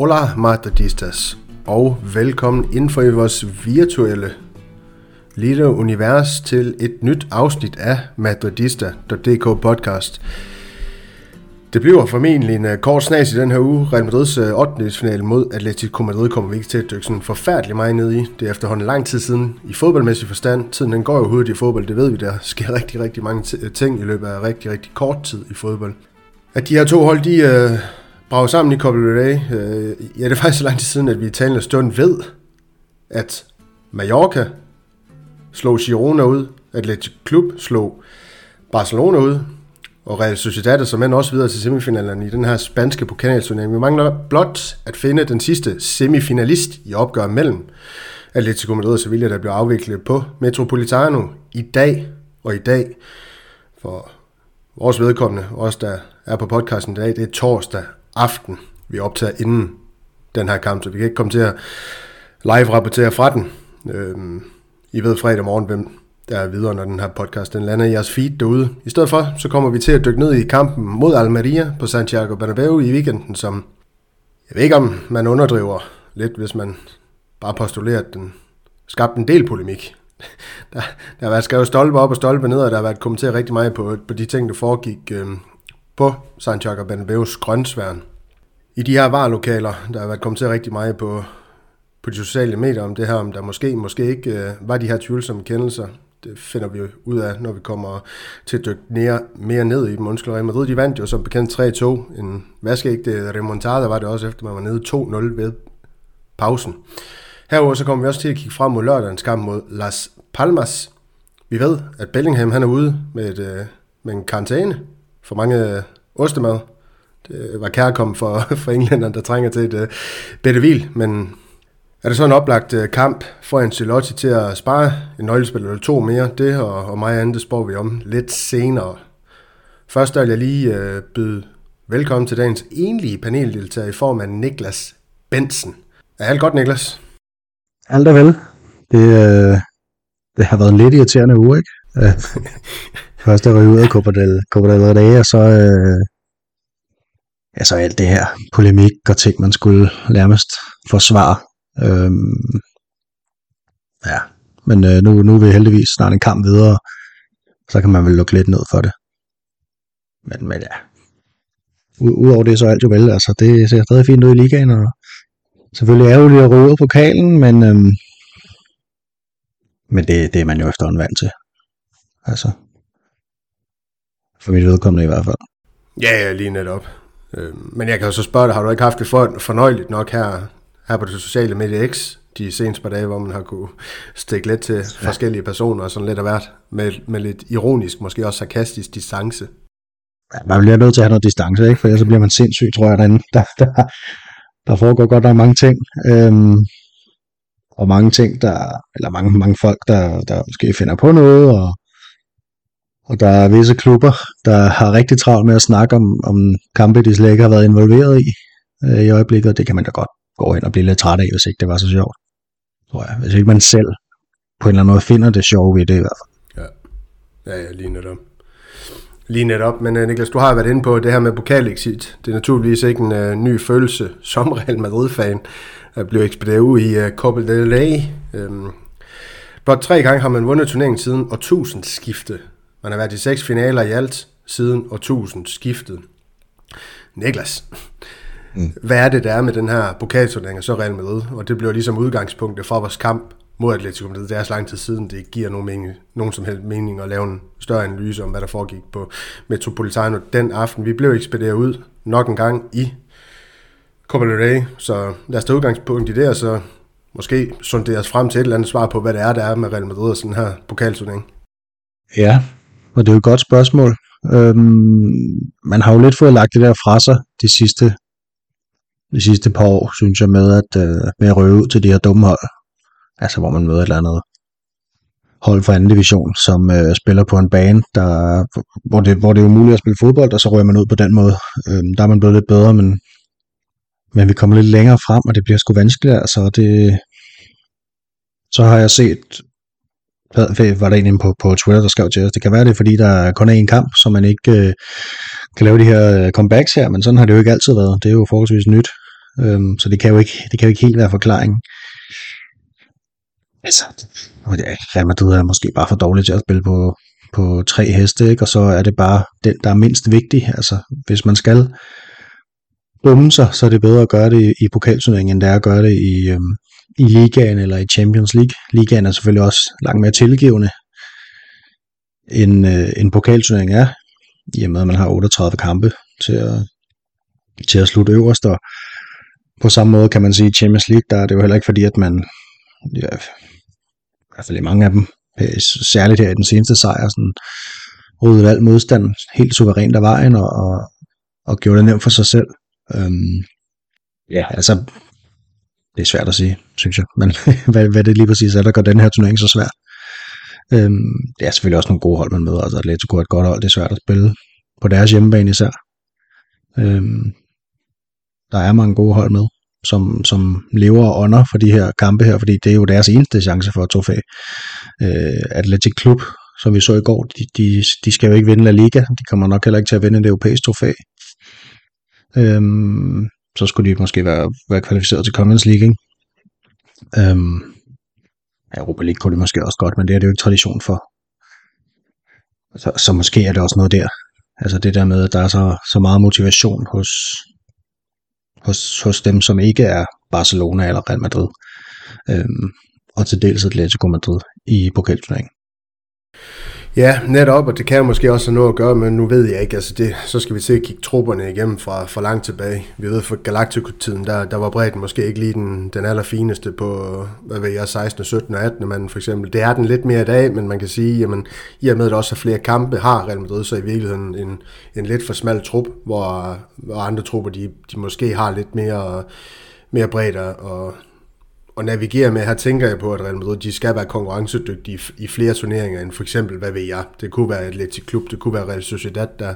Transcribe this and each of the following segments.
Hola Madridistas, og velkommen inden for i vores virtuelle lille univers til et nyt afsnit af Madridista.dk podcast. Det bliver formentlig en øh, kort snas i den her uge. Real Madrids øh, 8. finale mod Atletico Madrid kommer vi ikke til at dykke sådan forfærdelig meget ned i. Det er efterhånden lang tid siden i fodboldmæssig forstand. Tiden den går jo hurtigt i fodbold, det ved vi. Der sker rigtig, rigtig mange øh, ting i løbet af rigtig, rigtig kort tid i fodbold. At de her to hold, de øh, brager sammen i Copa del Rey. Øh, ja, det er faktisk så lang tid siden, at vi i talende stund ved, at Mallorca slog Girona ud, Atletico Klub slog Barcelona ud, og Real Sociedad som end også videre til semifinalerne i den her spanske pokalturnering. Vi mangler blot at finde den sidste semifinalist i opgør mellem Atletico Madrid og Sevilla, der bliver afviklet på Metropolitano i dag og i dag. For vores vedkommende, os der er på podcasten i dag, det er torsdag aften, vi optager inden den her kamp, så vi kan ikke komme til at live-rapportere fra den. Øhm, I ved fredag morgen, hvem der er videre, når den her podcast den lander i jeres feed derude. I stedet for, så kommer vi til at dykke ned i kampen mod Almeria på Santiago Bernabeu i weekenden, som jeg ved ikke om man underdriver lidt, hvis man bare postulerer, at den skabte en del polemik. Der, der har været skrevet stolpe op og stolpe ned, og der har været kommenteret rigtig meget på, på de ting, der foregik øh, på Santiago Bernabeus grøntsværen. I de her varlokaler, der har været kommenteret rigtig meget på, på de sociale medier om det her, om der måske, måske ikke øh, var de her tvivlsomme kendelser det finder vi ud af, når vi kommer til at dykke mere, mere ned i dem. Undskyld, Real Madrid, de vandt jo som bekendt 3-2. En vaskeægte remontada var det også, efter man var nede 2-0 ved pausen. Herover så kommer vi også til at kigge frem mod lørdagens kamp mod Las Palmas. Vi ved, at Bellingham han er ude med, et, øh, med en karantæne for mange ostemad. Det var kærkommen for, for englænderne, der trænger til et øh, uh, bedre hvil, men er det så en oplagt øh, kamp for Ancelotti til at spare en nøglespiller eller to mere? Det og, og mig andet, det spår vi om lidt senere. Først vil jeg lige øh, byde velkommen til dagens enlige paneldeltager i form af Niklas Bensen. Er alt godt, Niklas? Alt er vel. Det, øh, det har været en lidt irriterende uge, ikke? Øh, først er jeg ud af Copa del, Copa del Rey, og så, øh, ja, så alt det her polemik og ting, man skulle nærmest forsvare Øhm, ja, men øh, nu, nu er vi heldigvis snart en kamp videre, så kan man vel lukke lidt ned for det. Men, men ja, udover det så er alt jo vel, altså det ser stadig fint ud i ligaen, og selvfølgelig er jo lidt at ryge ud pokalen, men, øhm, men det, det er man jo efterhånden vant til. Altså, for mit vedkommende i hvert fald. Ja, ja, lige netop. Øh, men jeg kan jo så spørge dig, har du ikke haft det for, fornøjeligt nok her her på det sociale medie X de seneste par dage, hvor man har kunne stikke lidt til ja. forskellige personer og sådan lidt af hvert, med, med lidt ironisk, måske også sarkastisk distance. Ja, man bliver nødt til at have noget distance, ikke? for ellers bliver man sindssyg, tror jeg, derinde. Der, der, der foregår godt nok mange ting, øhm, og mange ting, der, eller mange, mange folk, der, der måske finder på noget, og, og der er visse klubber, der har rigtig travlt med at snakke om, om kampe, de slet ikke har været involveret i øh, i øjeblikket, og det kan man da godt går hen og bliver lidt træt af, hvis ikke det var så sjovt. Tror jeg. Hvis ikke man selv på en eller anden måde finder det sjove ved det i hvert fald. Ja, ja, ja lige netop. Lige netop, men uh, Niklas, du har været inde på det her med pokalexit. Det er naturligvis ikke en uh, ny følelse som Real Madrid-fan at blive ekspederet ud i uh, Copa del Rey. Um, blot tre gange har man vundet turneringen siden årtusind skifte. Man har været i seks finaler i alt siden tusind skiftet. Niklas, mm. hvad er det, der er med den her pokalturnering og så Real Madrid? Og det bliver ligesom udgangspunktet for vores kamp mod Atletico Madrid. Det er så lang tid siden, det giver nogen, mening, nogen som helst mening at lave en større analyse om, hvad der foregik på Metropolitano den aften. Vi blev ekspederet ud nok en gang i Copa del Rey, så lad os tage udgangspunkt i det, og så måske os frem til et eller andet svar på, hvad det er, der er med Real Madrid og sådan her pokalturnering. Ja, og det er jo et godt spørgsmål. Øhm, man har jo lidt fået lagt det der fra sig de sidste de sidste par år, synes jeg, med at, øh, med at røve ud til de her dumme hold. Altså, hvor man møder et eller andet hold fra anden division, som øh, spiller på en bane, der, hvor, det, hvor det er umuligt at spille fodbold, og så rører man ud på den måde. Øh, der er man blevet lidt bedre, men, men vi kommer lidt længere frem, og det bliver sgu vanskeligere. Altså, det, så har jeg set var der en på, på Twitter, der skrev til os, det kan være det, fordi der kun er en kamp, så man ikke øh, kan lave de her øh, comebacks her, men sådan har det jo ikke altid været. Det er jo forholdsvis nyt, øhm, så det kan, jo ikke, det kan jo ikke helt være forklaringen. Altså, Real Madrid er måske bare for dårligt til at spille på, på tre heste, ikke? og så er det bare den, der er mindst vigtig. Altså, hvis man skal dumme sig, så er det bedre at gøre det i pokalturneringen, end det er at gøre det i, øhm, i ligaen eller i Champions League. Ligaen er selvfølgelig også langt mere tilgivende, end øh, en pokalturnering er, i og med at man har 38 kampe til at, til at slutte øverst, og på samme måde kan man sige, i Champions League, der er det jo heller ikke fordi, at man, ja, i hvert fald i mange af dem, øh, særligt her i den seneste sejr, sådan, ryddede al modstand helt suverænt af vejen, og, og, og gjorde det nemt for sig selv. Øhm, ja, altså, det er svært at sige, synes jeg. Men hvad, hvad det lige præcis er, der gør den her turnering så svær. Øhm, det er selvfølgelig også nogle gode hold, man møder. Altså Atletico er et godt hold, det er svært at spille på deres hjemmebane især. Øhm, der er mange gode hold med, som, som lever og ånder for de her kampe her, fordi det er jo deres eneste chance for at trofæ. Øh, Atletic Klub, som vi så i går, de, de, de skal jo ikke vinde La Liga, de kommer nok heller ikke til at vinde det europæisk trofæ. Øhm, så skulle de måske være, være kvalificeret til Conference League. Ikke? Øhm, Europa League kunne det måske også godt, men det er det jo ikke tradition for. Så, så måske er det også noget der. Altså det der med, at der er så, så meget motivation hos, hos, hos dem, som ikke er Barcelona eller Real Madrid. Øhm, og til dels Atletico Madrid i pokalturneringen. Ja, netop, og det kan jo måske også have noget at gøre, men nu ved jeg ikke, altså det, så skal vi se at kigge trupperne igennem fra, fra langt tilbage. Vi ved for Galactico-tiden, der, der var bredden måske ikke lige den, den allerfineste på, hvad ved jeg, 16, 17 og 18 mand for eksempel. Det er den lidt mere i dag, men man kan sige, jamen, i og med at der også er flere kampe, har Real Madrid så i virkeligheden en, en lidt for smal trup, hvor, hvor andre trupper, de, de måske har lidt mere, mere bredt og at navigere med. Her tænker jeg på, at Real Madrid de skal være konkurrencedygtige i flere turneringer, end for eksempel, hvad ved jeg, det kunne være Atletic Klub, det kunne være Real Sociedad, der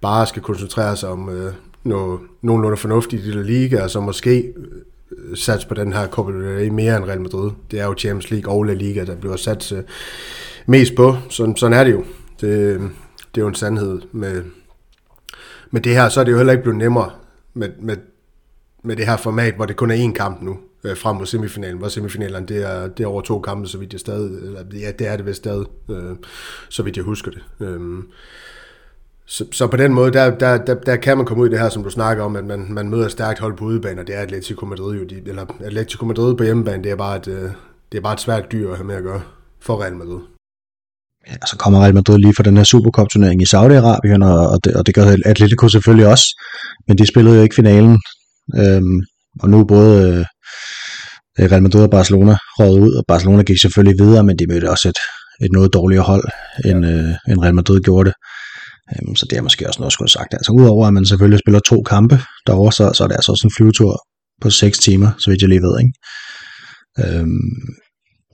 bare skal koncentrere sig om øh, noget, nogenlunde fornuftigt i La Liga, og så måske øh, sats på den her Copa del Rey mere end Real Madrid. Det er jo Champions League og La Liga, der bliver sat øh, mest på. Sådan, sådan er det jo. Det, det er jo en sandhed med, med det her. Så er det jo heller ikke blevet nemmere med, med, med det her format, hvor det kun er én kamp nu øh, frem mod semifinalen, hvor semifinalen det er, det er over to kampe, så vidt jeg stadig, eller, ja, det er det vist stadig, øh, så vidt jeg husker det. Øh, så, så på den måde, der, der, der, der kan man komme ud i det her, som du snakker om, at man, man møder et stærkt hold på udebane, og det er Atletico Madrid jo, de, eller Atletico Madrid på hjemmebane, det er bare et, øh, det er bare et svært dyr at have med at gøre for Real Madrid. Ja, så kommer Real Madrid lige for den her Supercup-turnering i Saudi-Arabien, og, og, det, og det gør Atletico selvfølgelig også, men de spillede jo ikke finalen, øhm, og nu både øh, Real Madrid og Barcelona røget ud, og Barcelona gik selvfølgelig videre, men de mødte også et, et noget dårligere hold, end, ja. øh, end Real Madrid gjorde det. Øhm, så det er måske også noget, jeg skulle have sagt. Altså udover at man selvfølgelig spiller to kampe derovre, så, så er det altså også en flyvetur på 6 timer, så vidt jeg lige ved. Ikke? Øhm,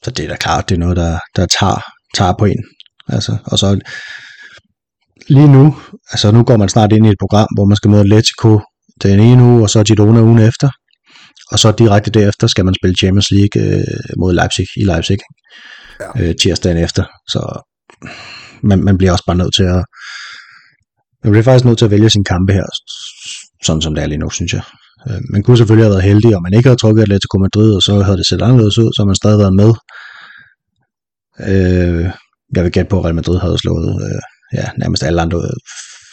så det er da klart, det er noget, der, der tager, tager på en. Altså, og så lige nu, altså nu går man snart ind i et program, hvor man skal møde Atletico den ene uge, og så Girona ugen efter og så direkte derefter skal man spille Champions League øh, mod Leipzig i Leipzig ja. øh, tirsdagen efter. Så man, man bliver også bare nødt til at man bliver faktisk nødt til at vælge sin kampe her, sådan som det er lige nu, synes jeg. Øh, man kunne selvfølgelig have været heldig, om man ikke havde trukket Atletico Madrid, og så havde det set anderledes ud, så man stadig været med. Øh, jeg vil gætte på, at Real Madrid havde slået øh, ja, nærmest alle andre.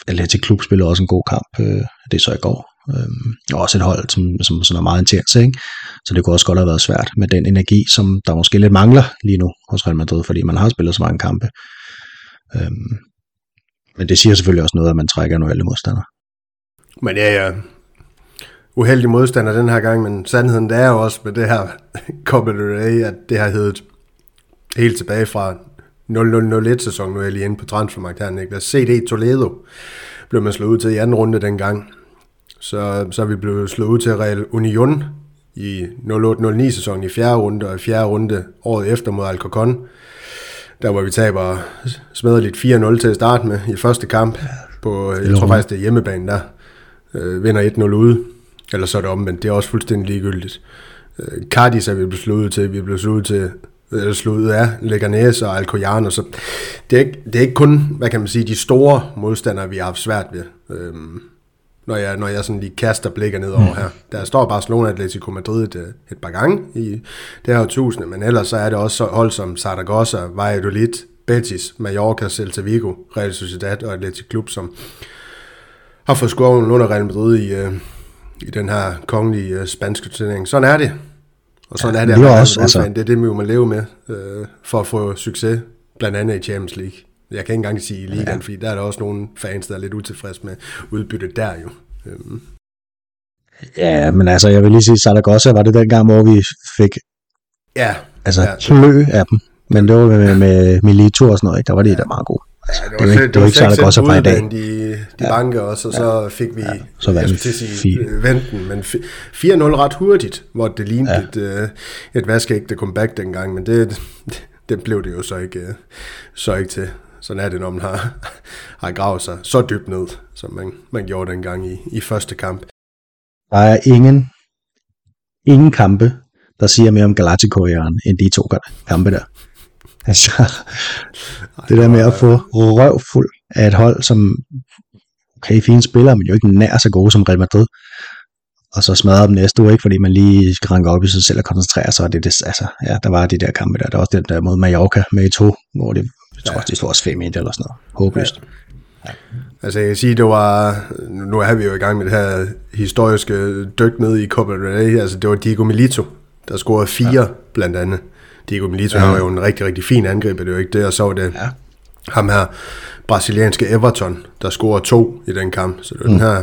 Atletico Klub spillede også en god kamp, øh, det så i går. Øhm, og også et hold, som, som sådan er meget intens, ikke? Så det kunne også godt have været svært med den energi, som der måske lidt mangler lige nu hos Real Madrid, fordi man har spillet så mange kampe. Øhm, men det siger selvfølgelig også noget, at man trækker en uheldig modstander. Men ja, ja. Uheldig modstander den her gang, men sandheden det er jo også med det her Copa del Rey, at det har heddet helt tilbage fra 0001 sæson nu er jeg lige inde på transfermarkedet her, Niklas. CD Toledo blev man slået ud til i anden runde dengang. Så, så er vi blevet slået ud til Real Union i 08-09 sæsonen i fjerde runde, og i fjerde runde året efter mod Alcorcon. Der hvor vi taber smadret 4-0 til at starte med i første kamp. På, jeg tror faktisk det er hjemmebane der. Øh, vinder 1-0 ude. Eller så er det omvendt. Det er også fuldstændig ligegyldigt. Øh, Cardis er vi blevet slået ud til. Vi er blevet slået ud til eller slået ud af Leganes og Alcoyano, så det er, ikke, det er ikke kun, hvad kan man sige, de store modstandere, vi har haft svært ved, øhm, når, jeg, når jeg sådan lige kaster blikker ned over mm. her. Der står Barcelona Atletico Madrid et, øh, et par gange i det her tusinde, men ellers så er det også hold som Zaragoza, Valladolid, Betis, Mallorca, Celta Vigo, Real Sociedad og Athletic Klub, som har fået skoven under Real Madrid i, øh, i den her kongelige øh, spanske turnering. Sådan er det. Og sådan ja, er det, det, er også, altså... det er det, vi må leve med øh, for at få succes, blandt andet i Champions League. Jeg kan ikke engang sige i ligaen, ja. fordi der er der også nogle fans, der er lidt utilfredse med udbyttet der jo. Øhm. Ja, men altså, jeg vil lige sige, Zaragoza var det den gang, hvor vi fik ja, altså, ja. klø af dem. Men det var med, med Milito og sådan noget, ikke? der var de ja. der meget gode. Altså, ja, det, var, det, var ikke, det var ikke Zaragoza fra i dag. De, de ja. banke også, og så ja. fik vi, ja. så jeg skulle til at sige, venten, men 4-0 ret hurtigt, hvor det lignede ja. et, øh, et vaskeægte comeback dengang, men det, det blev det jo så ikke, øh, så ikke til. Sådan er det, når man har, har gravet sig så dybt ned, som man, man gjorde dengang i, i første kamp. Der er ingen, ingen kampe, der siger mere om Galactico-æren, end de to kampe der. Altså, det der med at få røvfuld af et hold, som okay, fine spillere, men jo ikke nær så gode som Real Madrid, og så smadre dem næste uge, ikke? fordi man lige skal ranke op i sig selv og koncentrere sig, og det, det, altså, ja, der var de der kampe der, der var også den der mod Mallorca med i to, hvor det, jeg tror også, de slog os 5 eller sådan noget, håbløst. Ja. Altså jeg kan sige, det var, nu er vi jo i gang med det her historiske dyk ned i Copa del Rey, altså det var Diego Milito, der scorede fire ja. blandt andet. Diego Milito, ja. var jo en rigtig, rigtig fin angriber, det er jo ikke det, og så var det ja. ham her, brasilianske Everton, der scorede to i den kamp, så det var mm. den her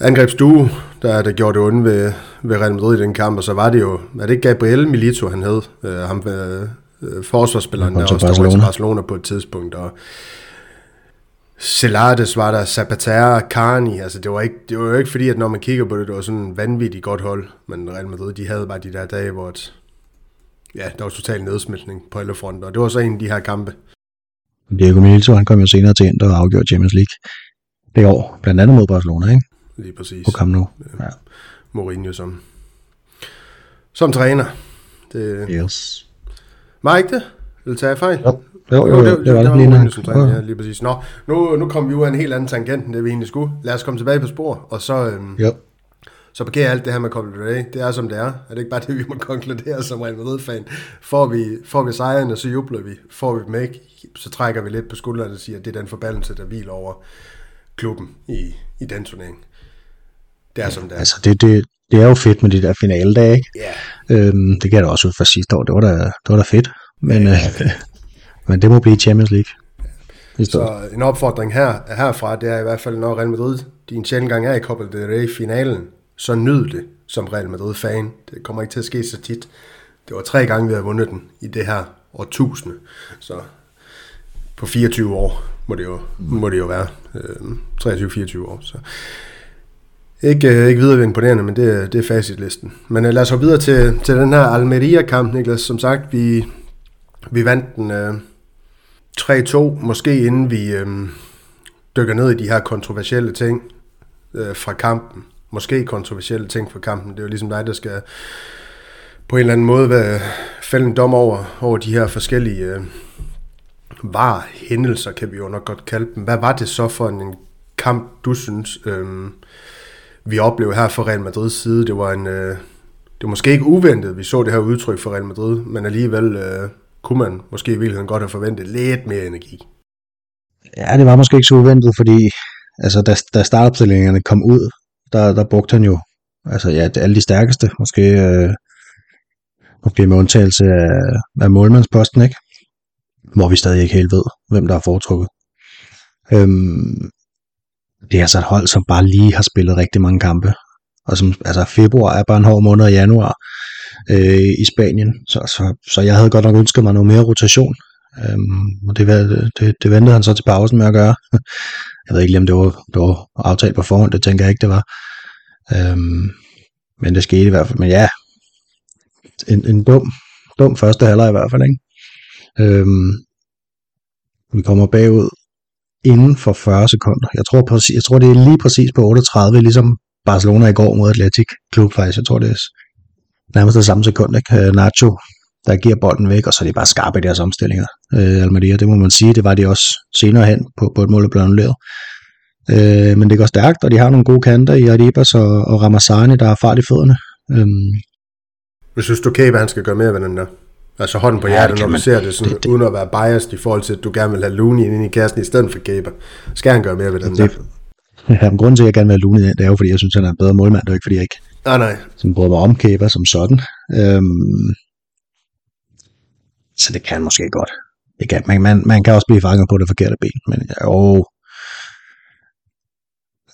angrebsdue, der, der gjorde det onde ved, ved Real Madrid i den kamp, og så var det jo, er det ikke Gabriel Milito, han hed, øh, ham øh, øh forsvarsspilleren, der også stod til Barcelona på et tidspunkt, og Celades var der, Zapatero, Carni, altså det var, ikke, det var jo ikke fordi, at når man kigger på det, det var sådan en vanvittigt godt hold, men Real Madrid, de havde bare de der dage, hvor et, ja, der var total nedsmeltning på alle fronter, og det var så en af de her kampe. Diego Milito, han kom jo senere til ind og afgjorde Champions League det år, blandt andet mod Barcelona, ikke? Lige præcis. På kamp nu. Ja. Mourinho som, som træner. Det, yes. Var ikke det? Eller tager jeg fejl? Jo, jo, jo, jo det, det, det var det. Lige, som træner, ja, lige præcis. Nå, nu, nu kom vi ud af en helt anden tangent, end det vi egentlig skulle. Lad os komme tilbage på spor, og så... Øhm, jo. Så parkerer alt det her med Copa del Rey. Det er som det er. Er det ikke bare det, vi må konkludere som Real Madrid-fan? Får vi, får vi sejren, og så jubler vi. Får vi dem ikke, så trækker vi lidt på skuldrene og siger, at det er den forbandelse, der hviler over klubben i, i den turnering. Det er som det er. Altså, det, det, det er jo fedt med de der finale ikke? Ja. Øhm, det gav det også ud fra sidste år. Det var da, det var da fedt. Men, ja. Øh, men det må blive Champions League. Så en opfordring her, herfra, det er i hvert fald, når Real Madrid, de en sjældent gang er i Copa del Rey-finalen, så nyd det som Real Madrid-fan. Det kommer ikke til at ske så tit. Det var tre gange, vi har vundet den i det her årtusinde. Så på 24 år må det jo, må det jo være. Øh, 23-24 år. Så ikke, øh, ikke videre imponerende, men det, det er facitlisten. Men øh, lad os gå videre til, til den her Almeria-kamp, Niklas. Som sagt, vi, vi vandt den øh, 3-2, måske inden vi øh, dykker ned i de her kontroversielle ting øh, fra kampen. Måske kontroversielle ting fra kampen. Det er jo ligesom dig, der skal på en eller anden måde være, fælde en dom over, over de her forskellige øh, var hændelser, kan vi jo nok godt kalde dem. Hvad var det så for en kamp, du synes, øh, vi oplevede her fra Real Madrids side. Det var en... Øh, det var måske ikke uventet, vi så det her udtryk for Real Madrid, men alligevel øh, kunne man måske i virkeligheden godt have forventet lidt mere energi. Ja, det var måske ikke så uventet, fordi altså, da, da startopstillingerne kom ud, der, der brugte han jo altså, ja, alle de stærkeste, måske, øh, måske med undtagelse af, af målmandsposten, ikke? hvor vi stadig ikke helt ved, hvem der er foretrukket. Øhm, det er altså et hold, som bare lige har spillet rigtig mange kampe. Og som, altså februar er bare en hård måned, og januar øh, i Spanien. Så, så, så jeg havde godt nok ønsket mig noget mere rotation. Øhm, og det, det, det ventede han så til pausen med at gøre. Jeg ved ikke lige, om det var, det var aftalt på forhånd, det tænker jeg ikke, det var. Øhm, men det skete i hvert fald. Men ja, en, en dum, dum første halvleg i hvert fald, ikke? Øhm, vi kommer bagud inden for 40 sekunder. Jeg tror, præcis, jeg tror, det er lige præcis på 38, ligesom Barcelona i går mod Atletic Klub faktisk. Jeg tror, det er nærmest det samme sekund. Ikke? Øh, Nacho, der giver bolden væk, og så er de bare skarpe i deres omstillinger. Øh, Almeria, det må man sige, det var de også senere hen på, på et mål, der blev annulleret. Øh, men det går stærkt, og de har nogle gode kanter i Adibas og, og Ramazani, der har fart i fødderne. Øhm, Jeg synes, du Kæbe, han skal gøre mere ved den der. Altså hånden på Ja, hjertet, når du man. ser det, sådan, Det- det- uden at være biased i forhold til, at du gerne vil have Looney ind i kassen i stedet for Kæbe. Skal han gøre mere ved den Det- der? ja, men grunden til, at jeg gerne vil have ind, det er jo, fordi jeg synes, han er en bedre målmand, det er ikke, fordi jeg ikke Nej, nej. som bryder mig om Kæber som sådan. Øhm, så det kan måske godt. Det kan, man, man, man kan også blive fanget på det forkerte ben, men jo,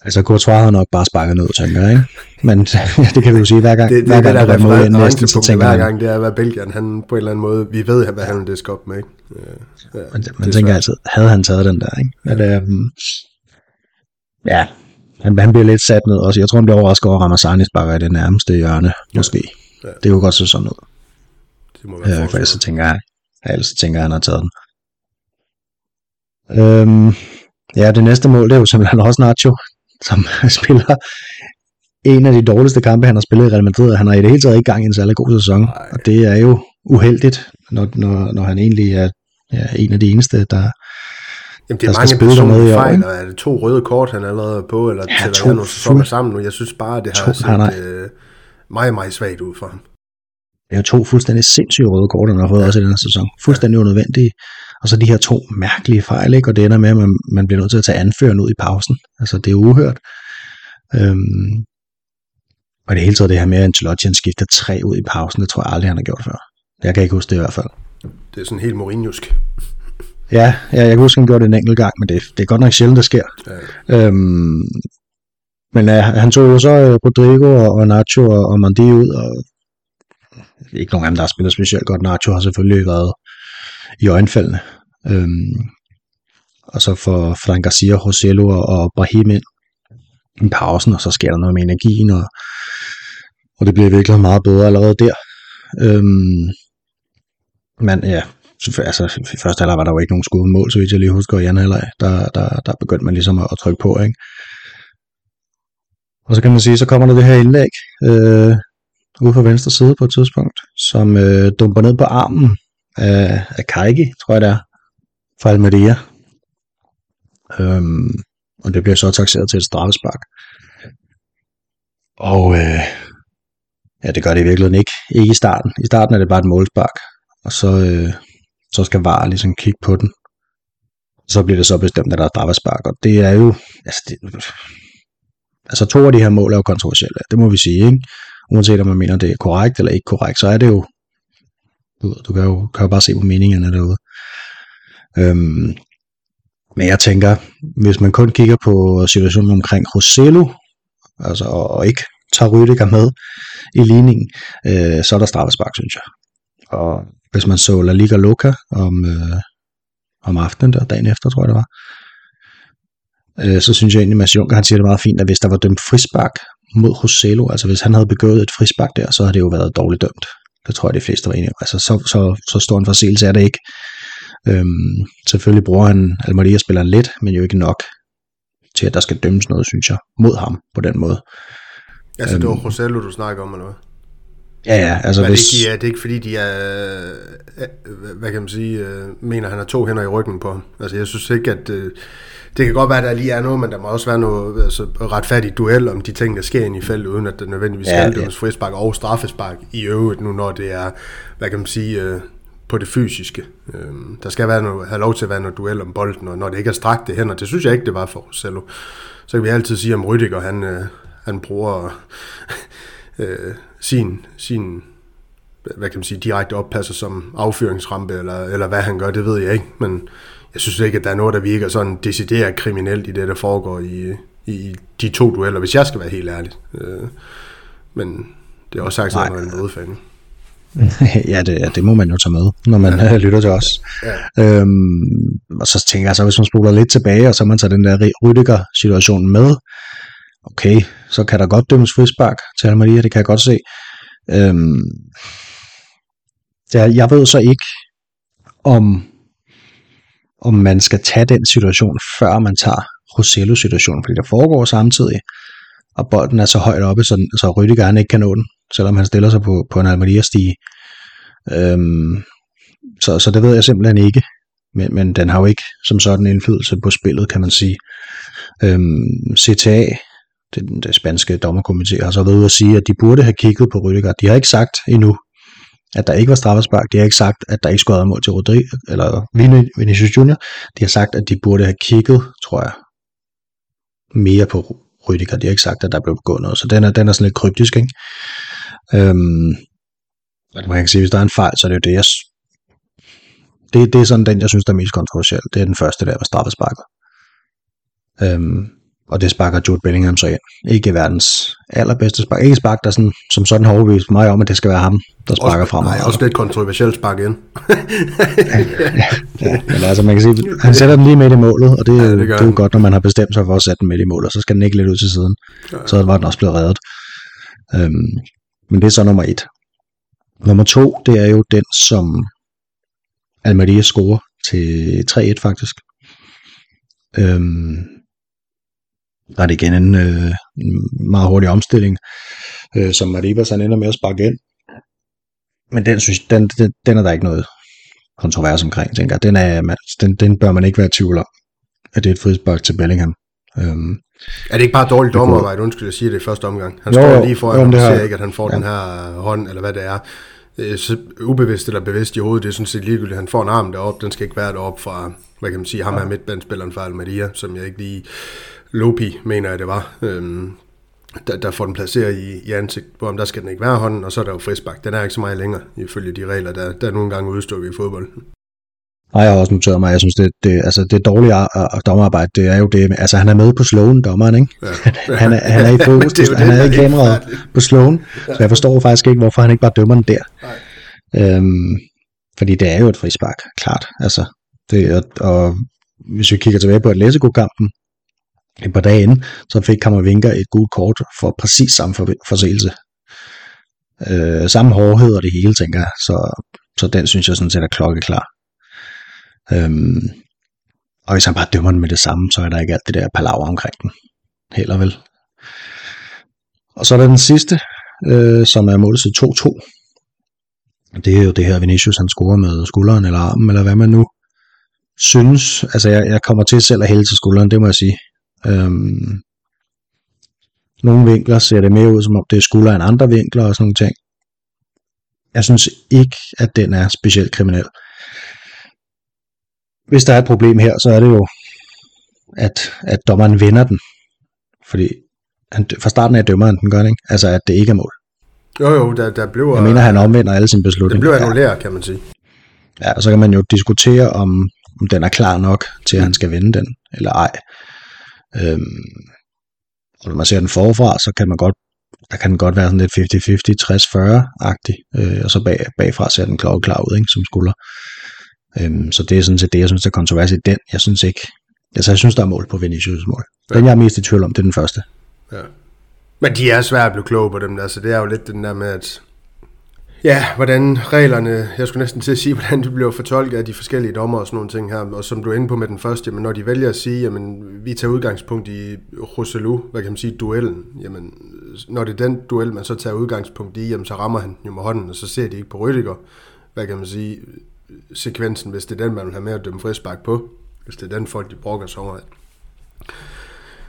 altså Courtois har nok bare sparket ned, tænker jeg, ikke? Men det kan vi jo sige hver gang, Det, det, hver gang det der der er næsten, så referencepunkt tænker hver gang, det er, hvad Belgien, han på en eller anden måde, vi ved, hvad han vil diske op med, ikke? Øh, ja, man, det man er tænker svært. altid, havde han taget den der, ikke? Men, øhm, ja, han, han bliver lidt sat ned også. Jeg tror, han bliver overrasket over, at Ramazani sparker i det nærmeste hjørne, måske. Ja. Det kunne godt se sådan ud. Det må Ja, være for ellers så tænker jeg, ja, ellers så tænker jeg, han har taget den. Øhm, ja, det næste mål, det er jo simpelthen også Nacho, som spiller en af de dårligste kampe, han har spillet i Real Madrid, han har i det hele taget ikke gang i en særlig god sæson. Nej. Og det er jo uheldigt, når, når, når han egentlig er ja, en af de eneste, der... Jamen, det der er skal mange personlige fejl, og er det to røde kort, han allerede er på, eller Ja, ja, tæller jeg nogle sæsoner sammen nu? Jeg synes bare, det har To- set nej, øh, meget, meget svagt ud for ham. Det er jo to fuldstændig sindssyge røde kort, han har fået også i den her sæson. Fuldstændig unødvendige. Og så de her to mærkelige fejl, ikke? og det ender med, at man, man bliver nødt til at tage anføreren ud i pausen. Altså, det er uhørt. Øhm, og det hele taget det her med, at Ancelotti han skifter tre ud i pausen, det tror jeg aldrig, han har gjort før. Jeg kan ikke huske det i hvert fald. Det er sådan helt Mourinho'sk. Ja, ja jeg kan huske, han gjorde det en enkelt gang, men det, det er godt nok sjældent, det sker. Ja. Øhm, men uh, han tog jo så uh, Rodrigo og, og Nacho og, og Mandi ud, og ikke nogen af dem, der har spillet specielt godt. Nacho har selvfølgelig været i øjenfaldene. Øhm, og så får Frank Garcia, Rosello og, og Brahim ind i pausen, og så sker der noget med energien, og, og det bliver virkelig meget bedre allerede der. Øhm, men ja, så- altså i første halvleg var der jo ikke nogen skud mål, så vidt jeg lige husker, i anden halvleg, der, der, der begyndte man ligesom at, at trykke på, ikke? Og så kan man sige, så kommer der det her indlæg øh, ude på venstre side på et tidspunkt, som øh, dumper ned på armen Øh, af, af Kaigi, tror jeg det er, fra Almeria. Øhm, og det bliver så taxeret til et straffespark. Og øh, ja, det gør det i virkeligheden ikke. Ikke i starten. I starten er det bare et målspark. Og så, øh, så skal VAR ligesom kigge på den. Så bliver det så bestemt, at der er straffespark. Og det er jo... Altså, det, altså to af de her mål er jo kontroversielle. Det må vi sige, ikke? Uanset om man mener, det er korrekt eller ikke korrekt, så er det jo... Du, du kan jo, kan jo bare se på meningerne derude. Øhm, men jeg tænker, hvis man kun kigger på situationen omkring Rosello, altså, og, og ikke tager Rüdiger med i ligningen, øh, så er der straffespark, synes jeg. Og hvis man så La Liga Loca om, øh, om aftenen der, dagen efter, tror jeg det var, øh, så synes jeg egentlig, at Mads Juncker, han siger det meget fint, at hvis der var dømt frispark mod Rosello, altså hvis han havde begået et frispark der, så havde det jo været dårligt dømt. Det tror jeg, de fleste var enige om. Altså, så, så, så stor en forseelse er det ikke. Øhm, selvfølgelig bruger han Almeria spilleren lidt, men jo ikke nok til, at der skal dømmes noget, synes jeg, mod ham på den måde. Altså, det var Øhm. Rosello, du snakker om, eller hvad? Ja, ja, altså Men det, hvis... ikke, ja, det er ikke fordi, de er, øh, hvad kan man sige, øh, mener, han har to hænder i ryggen på ham. Altså, jeg synes ikke, at øh, det kan godt være, at der lige er noget, men der må også være noget altså, retfærdigt duel om de ting, der sker ind i feltet, uden at der nødvendigvis Ja, skal ja. dømmes frispark og straffespark i øvrigt nu, når det er, hvad kan man sige, øh, på det fysiske. Øh, der skal være noget, have lov til at være noget duel om bolden, og når det ikke er strakte hænder, det synes jeg ikke, det var for Rosello. Så kan vi altid sige om Rydiger, han, øh, han bruger øh, sin, sin hvad kan man sige, direkte oppasser som affyringsrampe, eller, eller hvad han gør, det ved jeg ikke, men jeg synes ikke, at der er noget, der virker sådan decideret kriminelt i det, der foregår i, i de to dueller, hvis jeg skal være helt ærlig. Øh, men det er også sagt, at jeg er en ja, det, ja, det må man jo tage med, når man ja. lytter til os. Ja. Øhm, og så tænker jeg så, hvis man spoler lidt tilbage, og så man tager den der Rydiger-situation med, okay, så kan der godt dømmes frispark til Almeria, det kan jeg godt se. Øhm, ja, jeg ved så ikke, om, om man skal tage den situation, før man tager Rosello-situationen, fordi der foregår samtidig, og bolden er så højt oppe, så, så Rydiger han ikke kan nå den, selvom han stiller sig på, på en Almeria-stige. Øhm, så, så det ved jeg simpelthen ikke. Men, men den har jo ikke som sådan indflydelse på spillet, kan man sige. Øhm, CTA, det, det spanske dommerkomité, har så været ude at sige, at de burde have kigget på Rüdiger. De har ikke sagt endnu, at der ikke var straffespark. De har ikke sagt, at der ikke skulle have mål til Rodri, eller Vinicius Junior. De har sagt, at de burde have kigget, tror jeg, mere på Rydiger. De har ikke sagt, at der blev begået noget. Så den er, den er sådan lidt kryptisk, ikke? Øhm, man kan sige, hvis der er en fejl, så er det jo det, jeg det, det er sådan den, jeg synes, der er mest kontroversiel. Det er den første der med straffesparket. Øhm, og det sparker Jude Bellingham så ind. Ikke verdens allerbedste spark. Ikke spark, der sådan, som sådan har overbevist mig om, at det skal være ham, der sparker også, frem. Nej, også lidt kontroversielt spark ind. ja, ja, ja, men altså man kan sige, han sætter den lige midt i målet, og det, ja, det, det er jo godt, når man har bestemt sig for at sætte den midt i målet, så skal den ikke lidt ud til siden. Ja. Så var den også blevet reddet. Øhm, men det er så nummer et. Nummer to, det er jo den, som Almeria scorer til 3-1 faktisk. Øhm, der er det igen en, øh, en meget hurtig omstilling, øh, som Maribas han ender med at sparke ind. Men den, synes, den, den, den er der ikke noget kontrovers omkring, tænker jeg. Den, er, man, den, den bør man ikke være i tvivl om, at det er et frispark til Bellingham. Øhm, er det ikke bare dårligt dommerarbejde, undskyld, jeg siger det i første omgang? Han jo, står lige foran, og ser ikke, at han får ja. den her hånd, eller hvad det er. Så ubevidst eller bevidst i hovedet, det er sådan set ligegyldigt. Han får en arm deroppe, den skal ikke være deroppe fra, hvad kan man sige, ham her midtbandspilleren fra Almeria, som jeg ikke lige Lopi, mener jeg det var, øhm, der, der får den placeret i, i ansigt, hvor der skal den ikke være hånden, og så er der jo frisbak. Den er ikke så meget længere, ifølge de regler, der, der er nogle gange udstukket i fodbold. Nej, jeg har også noteret mig, jeg synes, det, det, altså det dårlige dommerarbejde, det er jo det, altså han er med på slowen, dommeren, ikke? Ja. han, er, han er i fokus, det han er i kameraet på slowen, så jeg forstår faktisk ikke, hvorfor han ikke bare dømmer den der. Nej. Øhm, fordi det er jo et frispark, klart. Altså, det, og, og hvis vi kigger tilbage på Atletico-kampen, et par dage inden, så fik Kammervinker et gult kort for præcis samme forseelse. Øh, samme hårdhed og det hele, tænker jeg. Så, så den synes jeg sådan set er klokkeklar. Øhm, og hvis han bare dømmer den med det samme, så er der ikke alt det der palaver omkring den. Heller vel. Og så er der den sidste, øh, som er målet til 2-2. Det er jo det her Vinicius, han scorer med skulderen eller armen, eller hvad man nu synes. Altså jeg, jeg kommer til selv at hælde til skulderen, det må jeg sige. Øhm, nogle vinkler ser det mere ud, som om det er skulder end andre vinkler og sådan nogle ting. Jeg synes ikke, at den er specielt kriminel. Hvis der er et problem her, så er det jo, at, at dommeren vinder den. Fordi han, fra starten af dømmer han den, gør ikke? Altså, at det ikke er mål. Jo, jo, der, der blev... Jeg mener, han omvender alle sine beslutninger. Det blev annulleret, kan man sige. Ja, og så kan man jo diskutere, om, om den er klar nok til, at han skal vinde den, eller ej. Øhm, og når man ser den forfra, så kan man godt, der kan den godt være sådan lidt 50-50, 60-40-agtig, øh, og så bag, bagfra ser den klar ud, ikke, som skulder. Øhm, så det er sådan set det, jeg synes, der er kontrovers i den. Jeg synes ikke, altså jeg synes, der er mål på Vinicius mål. Ja. Den, jeg er mest i tvivl om, det er den første. Ja. Men de er svære at blive kloge på dem, altså det er jo lidt den der med, at Ja, hvordan reglerne, jeg skulle næsten til at sige, hvordan det bliver fortolket af de forskellige dommer og sådan nogle ting her, og som du er inde på med den første, jamen når de vælger at sige, jamen vi tager udgangspunkt i Roselu, hvad kan man sige, duellen, jamen når det er den duel, man så tager udgangspunkt i, jamen så rammer han jo med hånden, og så ser de ikke på Rüdiger, hvad kan man sige, sekvensen, hvis det er den, man vil have med at dømme frispark på, hvis det er den folk, de brokker sig over.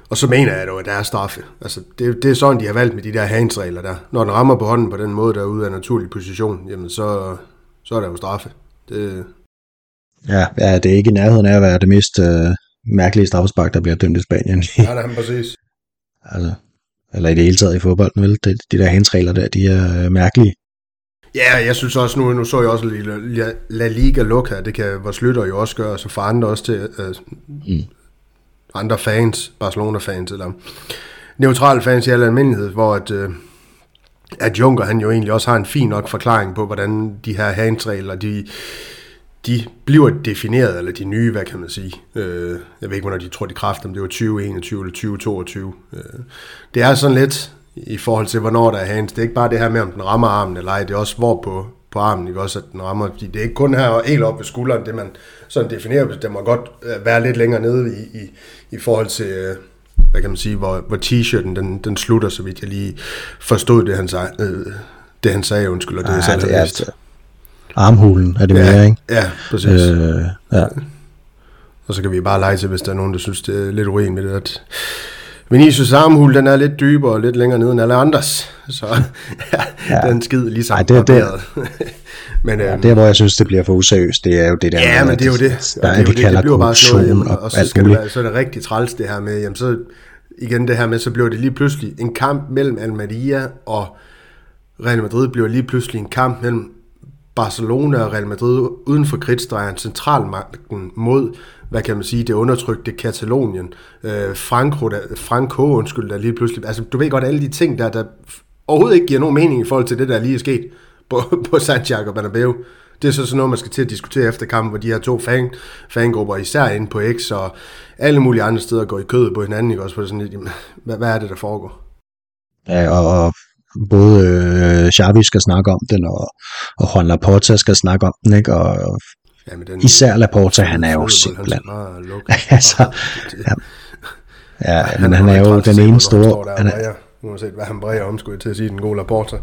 Og så mener jeg dog, at der er straffe. Altså, det, det er sådan, de har valgt med de der handsregler der. Når den rammer på hånden på den måde, der er ude af naturlig position, jamen så, så er der jo straffe. Det... Ja, ja, det er ikke i nærheden af at være det mest øh, mærkelige straffespark, der bliver dømt i Spanien. Ja, det er præcis. altså, eller i det hele taget i fodbolden, vel? De, de der handsregler der, de er øh, mærkelige. Ja, jeg synes også nu, nu så jeg også La, La Liga Luca, det kan vores lytter jo også gøre, så for andre også til, øh, mm andre fans, Barcelona-fans, eller neutrale fans i al almindelighed, hvor at, øh, at Juncker han jo egentlig også har en fin nok forklaring på, hvordan de her handsregler, de, de bliver defineret, eller de nye, hvad kan man sige. Øh, jeg ved ikke, hvornår de tror, de kræfter, om det var 2021 eller 2022. Øh, det er sådan lidt i forhold til, hvornår der er hands. Det er ikke bare det her med, om den rammer armen eller ej, det er også hvor på, på armen, ikke også, at den rammer. Fordi det er ikke kun her helt op ved skulderen, det man sådan definerer, det må godt øh, være lidt længere nede i, i, i forhold til, øh, hvad kan man sige, hvor, hvor t-shirten den, den slutter, så vidt jeg lige forstod det, han sagde, øh, det han sagde, undskyld, og det Nej, jeg det er altså, armhulen er det ja, mere, ikke? Ja, præcis. Øh, ja. Og så kan vi bare lege til, hvis der er nogen, der synes, det er lidt urimeligt, at Vinicius armhul, den er lidt dybere og lidt længere nede end alle andres. Så ja, ja. den skid ligesom Ej, det, det, men, ja, øhm, det, hvor jeg synes, det bliver for useriøst, det er jo det der ja, med, men det er jo det. Der, det, det, det, det bliver bare sådan noget, og, og så, skal det være, så er det rigtig træls det her med, jamen så igen det her med, så bliver det lige pludselig en kamp mellem Almeria og Real Madrid bliver lige pludselig en kamp mellem Barcelona og Real Madrid uden for kridtstregen, centralmagten mod, hvad kan man sige, det undertrykte Katalonien, øh, Franco, der, Franco, undskyld, der lige pludselig, altså du ved godt, alle de ting, der, der overhovedet ikke giver nogen mening i forhold til det, der lige er sket på, på Santiago Bernabeu. Det er så sådan noget, man skal til at diskutere efter kampen, hvor de her to fan, fangrupper, især inde på X og alle mulige andre steder, går i kødet på hinanden, ikke? også på sådan lidt, jamen, hvad, hvad er det, der foregår? Ja, og, og både øh, Xavi skal snakke om den, og, og Juan Laporta skal snakke om den, ikke? Og ja, den, især Laporta, han er jo simpelthen... altså, ja, ja, men han, han er jo den ene store... Han er, uanset hvad han bræger om, skulle jeg til at sige, den gode Laporta.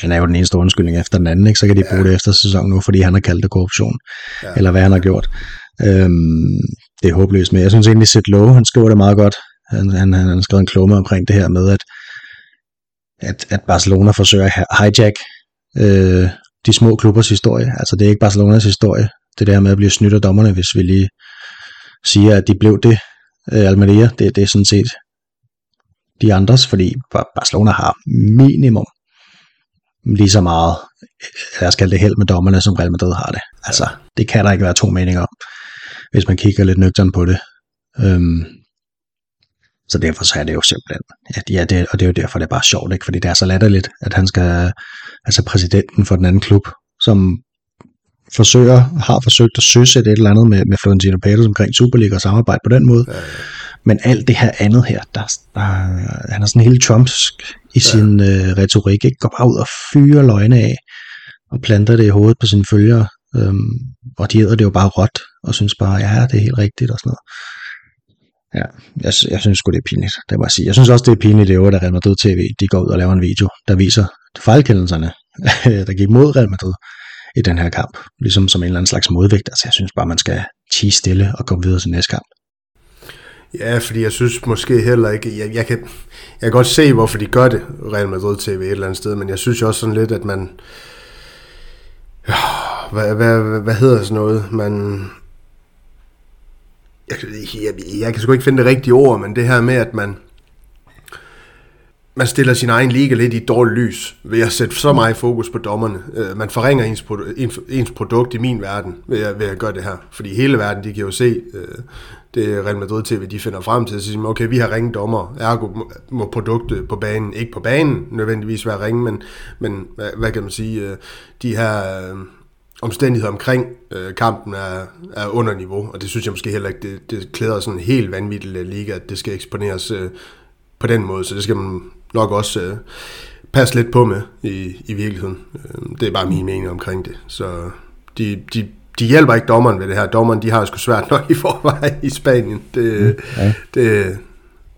Han er jo den eneste undskyldning efter den anden, ikke? så kan de bruge ja. det efter sæsonen nu, fordi han har kaldt det korruption, ja. eller hvad han har gjort. Øhm, det er håbløst, men jeg synes egentlig, Sid Lowe, han skriver det meget godt. Han, han, han har skrevet en klumme omkring det her med, at at, at Barcelona forsøger at hijack øh, de små klubbers historie. Altså det er ikke Barcelonas historie, det der med at blive snydt af dommerne, hvis vi lige siger, at de blev det, øh, Almeria, det, det er sådan set de andres, fordi Barcelona har minimum lige så meget, lad os kalde det held med dommerne, som Real Madrid har det. Altså, det kan der ikke være to meninger om, hvis man kigger lidt nøgtern på det. Øhm, så derfor så er det jo simpelthen, at ja, det, og det er jo derfor, det er bare sjovt, ikke? fordi det er så latterligt, at han skal, altså præsidenten for den anden klub, som forsøger, har forsøgt at søsætte et eller andet med, med Florentino Pérez omkring Superliga og samarbejde på den måde. Ja, ja. Men alt det her andet her, der, der, han er sådan helt trumpsk i ja. sin øh, retorik, ikke? går bare ud og fyrer løgne af, og planter det i hovedet på sine følgere, øhm, og de æder det jo bare råt, og synes bare, ja, det er helt rigtigt og sådan noget. Ja, jeg, jeg synes sgu, det er pinligt, det må jeg sige. Jeg synes også, det er pinligt, det er, at Real Madrid TV, de går ud og laver en video, der viser fejlkendelserne, der gik mod Real Madrid i den her kamp, ligesom som en eller anden slags modvægt. Altså, jeg synes bare, man skal tige stille og komme videre til næste kamp. Ja, fordi jeg synes måske heller ikke, jeg, jeg, kan, jeg kan godt se, hvorfor de gør det, Real Madrid TV et eller andet sted, men jeg synes også sådan lidt, at man, hvad, hvad, hvad hedder sådan noget, man, jeg, jeg, jeg kan sgu ikke finde det rigtige ord, men det her med, at man, man stiller sin egen liga lidt i et dårligt lys ved at sætte så meget fokus på dommerne. Øh, man forringer ens, ens produkt i min verden ved at, ved at gøre det her. Fordi hele verden, de kan jo se, øh, det Real Madrid TV, de finder frem til at sige, okay, vi har ringe dommer, ergo må produktet på banen, ikke på banen nødvendigvis være ringe, men, men hvad, hvad kan man sige, øh, de her øh, omstændigheder omkring øh, kampen er, er under niveau, og det synes jeg måske heller ikke, det, det klæder sådan en helt vanvittig liga, at det skal eksponeres øh, på den måde, så det skal man nok også øh, passe lidt på med i, i virkeligheden. Øh, det er bare min mening omkring det. Så de, de, de hjælper ikke dommeren ved det her. Dommeren, de har jo sgu svært nok i forvejen i Spanien. Det, mm, ja. det,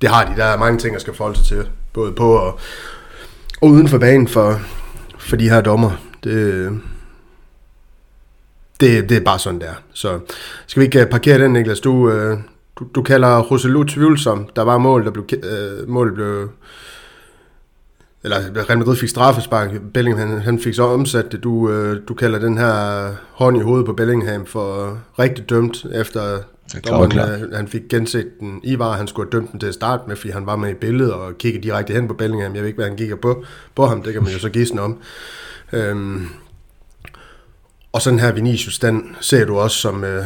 det har de. Der er mange ting, der skal forholde sig til. Både på og, og uden for banen for, for de her dommer. Det, det, det er bare sådan, der. Så skal vi ikke øh, parkere den, Niklas? Du, øh, du, du kalder Roselu tvivlsom. Der var mål, der blev, øh, mål blev eller Real Madrid fik straffespark, Bellingham han, han fik så omsat det. Du, øh, du kalder den her hånd i hovedet på Bellingham for rigtig dømt, efter dommeren, øh, han fik genset den i var, han skulle have dømt den til at starte med, fordi han var med i billedet og kiggede direkte hen på Bellingham. Jeg ved ikke, hvad han kigger på, på ham, det kan man jo så gisne om. Øhm, og sådan her Vinicius, den ser du også som, øh,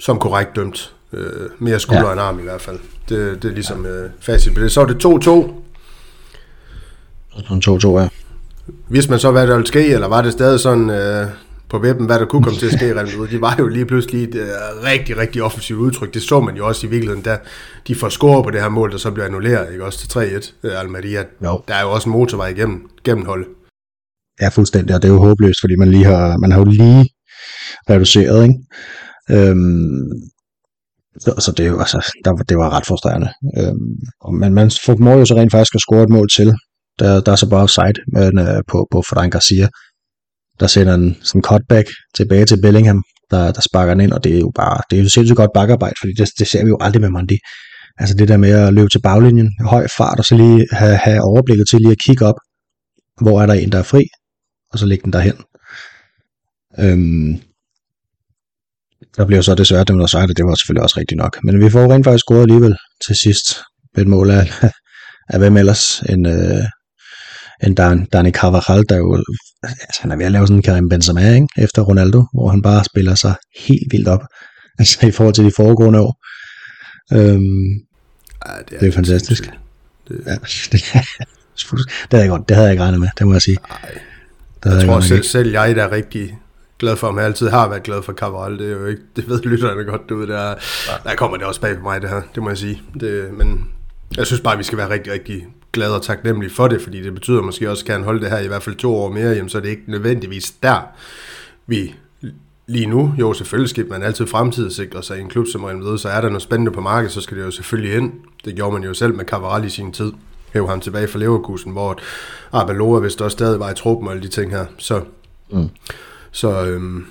som korrekt dømt. Øh, mere skulder ja. end arm i hvert fald. Det, det er ligesom ja. øh, facit på det. Så er det 2-2. 2-2, ja. Hvis man så, hvad der ville ske, eller var det stadig sådan øh, på webben, hvad der kunne komme til at ske De var jo lige pludselig et øh, rigtig, rigtig offensivt udtryk. Det så man jo også i virkeligheden, da de får score på det her mål, der så bliver annulleret, ikke også til 3-1, øh, Almeria. Jo. Der er jo også en motorvej igennem, gennem holdet. Ja, fuldstændig, og det er jo håbløst, fordi man lige har, man har jo lige reduceret, ikke? Øhm, så, så det, er jo, altså, der, det var ret frustrerende. Øhm, men man formår jo så rent faktisk at score et mål til. Der, der er så bare offside men, øh, på, på Frank Garcia. der sender en sådan cutback tilbage til Bellingham, der, der sparker den ind, og det er jo bare, det er jo sindssygt godt bakarbejde, fordi det, det ser vi jo aldrig med Mondi. Altså det der med at løbe til baglinjen, høj fart, og så lige have, have overblikket til lige at kigge op, hvor er der en, der er fri, og så lægge den derhen. Øhm, der bliver så desværre dem, der sagt, det var selvfølgelig også rigtigt nok. Men vi får rent faktisk scoret alligevel til sidst med et mål af, af hvem ellers end, øh, end Dan, Dani Carvajal, der jo, altså han er ved at lave sådan en Karim Benzema, ikke? efter Ronaldo, hvor han bare spiller sig helt vildt op, altså i forhold til de foregående år. Øhm, ja, det, er det er fantastisk. Det, ja, det, det, havde jeg godt, det havde jeg ikke regnet med, det må jeg sige. Ej. Det jeg, tror selv, selv jeg, der er rigtig glad for ham. Jeg altid har været glad for Cabral. Det er jo ikke, det ved lytterne godt, du ved, der, der kommer det også bag på mig, det her, det må jeg sige. Det, men jeg synes bare, vi skal være rigtig, rigtig glade og taknemmelige for det, fordi det betyder måske også, at kan holde det her i hvert fald to år mere, jamen, så er det ikke nødvendigvis der, vi lige nu, jo selvfølgelig skal man altid fremtidssikre sig i en klub som Real Madrid, så er der noget spændende på markedet, så skal det jo selvfølgelig ind. Det gjorde man jo selv med Cavaral i sin tid. Hæv ham tilbage fra Leverkusen, hvor Arbeloa vist også stadig var i truppen og alle de ting her. Så, mm. så, øhm,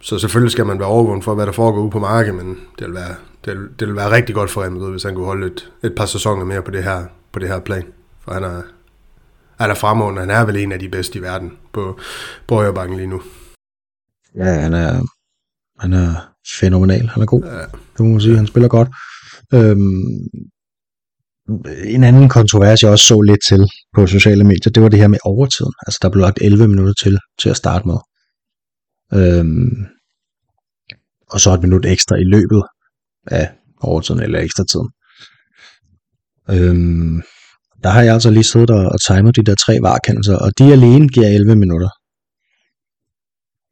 så selvfølgelig skal man være overvågen for, hvad der foregår ude på markedet, men det vil være, det vil, det vil være rigtig godt for Madrid, hvis han kunne holde et, et par sæsoner mere på det her, på det her plan. For han er, han er fremragende. Han er vel en af de bedste i verden på, på højrebakken lige nu. Ja, han er, han er fænomenal. Han er god. Ja. Det må man sige. Han spiller godt. Øhm, en anden kontrovers, jeg også så lidt til på sociale medier, det var det her med overtiden. Altså, der blev lagt 11 minutter til, til at starte med. Øhm, og så et minut ekstra i løbet af overtiden eller ekstra tiden. Øhm, der har jeg altså lige siddet og, og timet de der tre varekendelser, og de alene giver 11 minutter.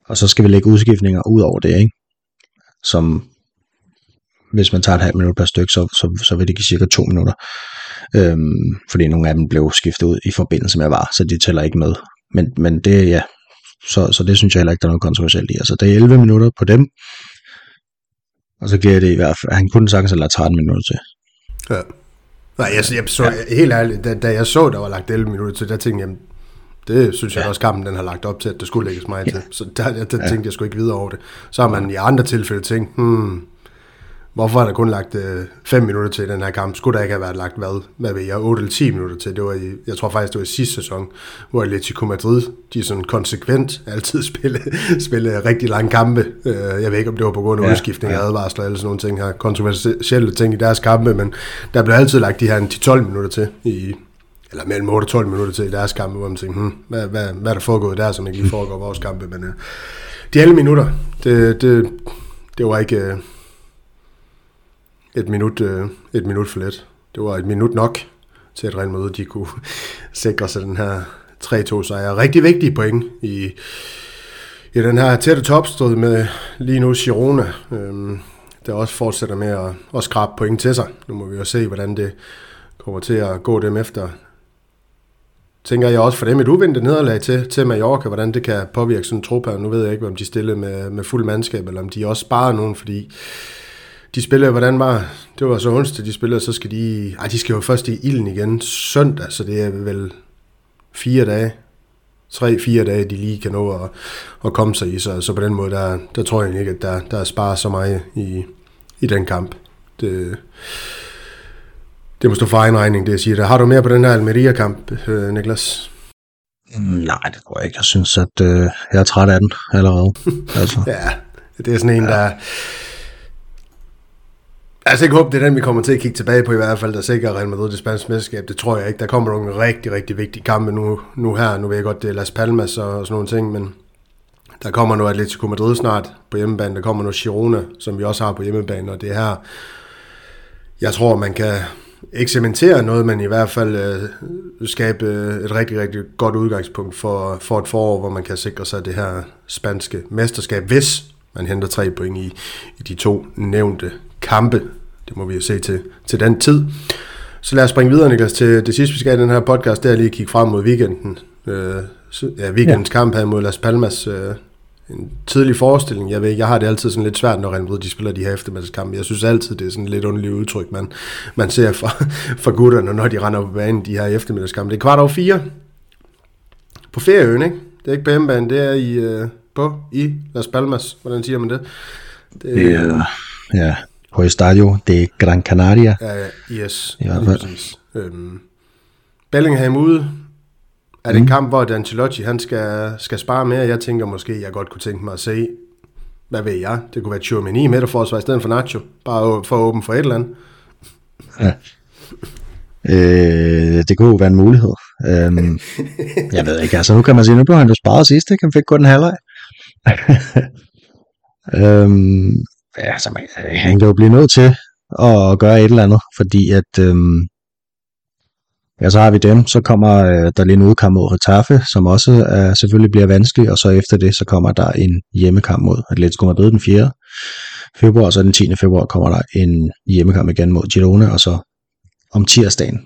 Og så skal vi lægge udskiftninger ud over det, ikke? Som hvis man tager et halvt minut per stykke, så, så, så vil det give cirka to minutter. Øhm, fordi nogle af dem blev skiftet ud i forbindelse med var, så de tæller ikke med. Men, men det, ja, så, så det synes jeg heller ikke, der er noget kontroversielt i. Altså, det er 11 minutter på dem, og så giver det i hvert fald, han kunne sagtens have lagt 13 minutter til. Ja. Nej, jeg, jeg så, ja. helt ærligt, da, da, jeg så, der var lagt 11 minutter til, der tænkte jeg, det synes jeg ja. også, kampen den har lagt op til, at det skulle lægges mig ja. til. Så der, der, der ja. tænkte jeg sgu ikke videre over det. Så har man i andre tilfælde tænkt, hmm, Hvorfor har der kun lagt 5 øh, minutter til den her kamp? Skulle der ikke have været lagt, hvad, hvad ved jeg, 8 eller 10 minutter til? Det var i, jeg tror faktisk, det var i sidste sæson, hvor Atletico Madrid, de sådan konsekvent altid spille, spille rigtig lange kampe. Øh, jeg ved ikke, om det var på grund af ja, udskiftning ja. advarsler eller sådan nogle ting her, kontroversielle ting i deres kampe, men der blev altid lagt de her 10-12 minutter til i, eller mellem 8 og 12 minutter til i deres kampe, hvor man tænker, hmm, hvad, hvad, hvad er der foregået der, som ikke lige foregår i vores kampe, men uh, de 11 minutter, det, det, det var ikke, uh, et minut, øh, et minut for let. Det var et minut nok til, at Real Madrid de kunne sikre sig den her 3-2 sejr. Rigtig vigtige point i, i den her tætte topstød med lige nu Girona, øhm, der også fortsætter med at, at skrabe point til sig. Nu må vi jo se, hvordan det kommer til at gå dem efter. Tænker jeg også for dem et uventet nederlag til, til Mallorca, hvordan det kan påvirke sådan en trup her. Nu ved jeg ikke, om de stiller med, med fuld mandskab, eller om de også sparer nogen, fordi de spiller, hvordan var det var så onsdag, de spiller, så skal de, ej, de skal jo først i ilden igen søndag, så det er vel fire dage, tre-fire dage, de lige kan nå at, at komme sig i, så, så på den måde, der, der tror jeg ikke, at der, der er sparet så meget i, i den kamp. Det, det må stå for egen regning, det jeg siger. Der. Har du mere på den her Almeria-kamp, øh, Niklas? Mm, nej, det tror jeg ikke. Jeg synes, at øh, jeg er træt af den allerede. altså. ja, det er sådan en, ja. der Altså, jeg håbe, det er den, vi kommer til at kigge tilbage på i hvert fald, der sikrer Real Madrid det spanske mesterskab. Det tror jeg ikke. Der kommer nogle rigtig, rigtig vigtige kampe nu, nu her. Nu ved jeg godt, det er Las Palmas og, og sådan nogle ting, men der kommer nu Atletico Madrid snart på hjemmebane. Der kommer nu Girona, som vi også har på hjemmebane, og det er her, jeg tror, man kan eksperimentere noget, men i hvert fald øh, skabe øh, et rigtig, rigtig godt udgangspunkt for, for et forår, hvor man kan sikre sig det her spanske mesterskab, hvis man henter tre point i, i de to nævnte kampe. Det må vi jo se til, til den tid. Så lad os springe videre, Niklas, til det sidste, vi skal i den her podcast, det er lige at kigge frem mod weekenden. Øh, ja, weekendens ja. kamp her mod Las Palmas. Øh, en tidlig forestilling. Jeg ved jeg har det altid sådan lidt svært, når Real Madrid de spiller de her eftermiddagskampe. Jeg synes altid, det er sådan lidt underligt udtryk, man, man ser fra, fra gutterne, når de render på banen, de her eftermiddagskampe. Det er kvart over fire på ferieøen, ikke? Det er ikke på hjemmebane, det er i, øh, på i Las Palmas. Hvordan siger man det? Det, det er, ja, Estadio de Gran Canaria. Ja, ja, yes. I hvert fald. Præcis. Øhm, Bellingham ude. Er det en kamp, hvor Ancelotti han skal, skal spare mere? Jeg tænker måske, jeg godt kunne tænke mig at se, hvad ved jeg, det kunne være Tchouameni i midterforsvar i stedet for Nacho, bare for at åbne for et eller andet. Ja. Øh, det kunne jo være en mulighed. Øhm, jeg ved ikke, altså nu kan man sige, nu blev han jo sparet sidst, ikke? Han fik kun en halvleg. øhm, ja, så man, han kan jo blive nødt til at gøre et eller andet, fordi at, øhm, ja, så har vi dem, så kommer øh, der lige en udkamp mod Retaffe, som også er, selvfølgelig bliver vanskelig, og så efter det, så kommer der en hjemmekamp mod Atletico Madrid den 4. februar, og så den 10. februar kommer der en hjemmekamp igen mod Girona, og så om tirsdagen,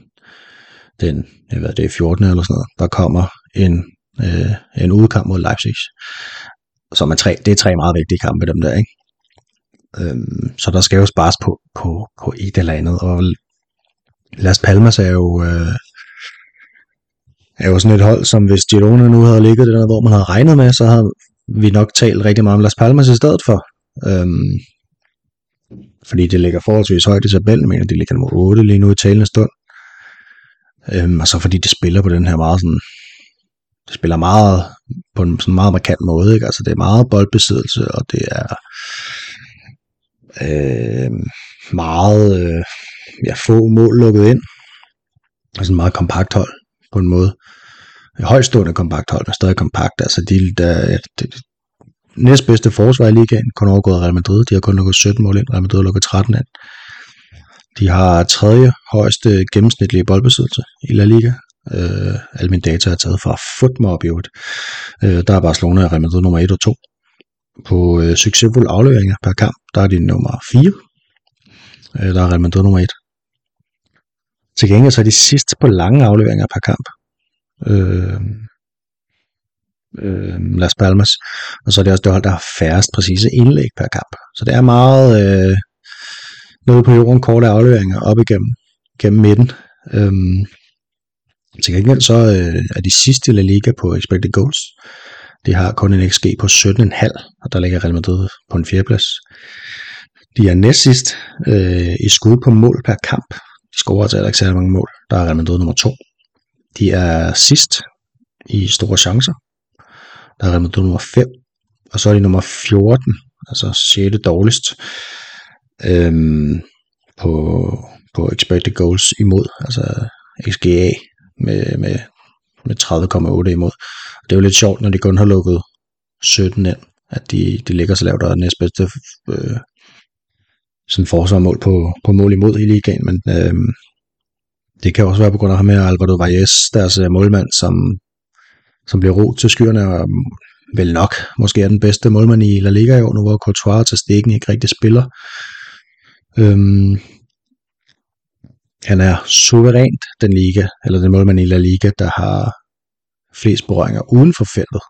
den, jeg ved, det er 14. eller sådan noget, der kommer en, øh, en udkamp mod Leipzig, som er tre, det er tre meget vigtige kampe, dem der, ikke? Øhm, så der skal jo spares på, på, på et eller andet, og Las Palmas er jo, øh, er jo sådan et hold, som hvis Girona nu havde ligget der, hvor man havde regnet med, så havde vi nok talt rigtig meget om Las Palmas i stedet for. Øhm, fordi det ligger forholdsvis højt i tabellen, men det ligger nummer 8 lige nu i talende stund. Øhm, og så fordi det spiller på den her meget sådan, det spiller meget på en sådan meget markant måde, ikke? altså det er meget boldbesiddelse, og det er øh, meget øh, ja, få mål lukket ind. Altså en meget kompakt hold på en måde. Højstående kompakt hold, men stadig kompakt. Altså de, der, det, næstbedste forsvar i ligaen, kun overgået Real Madrid. De har kun lukket 17 mål ind, Real Madrid har lukket 13 ind. De har tredje højeste gennemsnitlige boldbesiddelse i La Liga. Øh, alle mine data er taget fra Footmob i øvrigt. Øh, der er Barcelona og Real Madrid nummer 1 og 2. På øh, succesfulde afleveringer per kamp, der er de nummer 4. Øh, der er Real Madrid nummer 1. Til gengæld så er de sidst på lange afleveringer per kamp. Øh, øh, Las Palmas. Og så er det også det hold, der har færrest præcise indlæg per kamp. Så det er meget øh, nede på jorden, korte afleveringer op igennem gennem midten. Øh, til gengæld så øh, er de sidste i La Liga på expected goals. De har kun en XG på 17,5, og der ligger Real Madrid på en fjerdeplads. De er næstsidst øh, i skud på mål per kamp. De scorer altså ikke særlig mange mål. Der er Real Madrid nummer 2. De er sidst i store chancer. Der er Real Madrid nummer 5. Og så er de nummer 14, altså 6. dårligst øhm, på, på expected goals imod, altså XGA med, med, med 30,8 imod. Og det er jo lidt sjovt, når de kun har lukket 17 ind, at de, de ligger så lavt og er næstbedste øh, sådan forsvarmål på, på mål imod i ligaen, men øh, det kan også være på grund af ham her, Alvaro Valles, deres øh, målmand, som, som bliver ro til skyerne, og mm, vel nok måske er den bedste målmand i La Liga i år, nu hvor Courtois til stikken ikke rigtig spiller. Øhm, han er suverænt den liga, eller den målmand i La Liga, der har flest berøringer uden for feltet.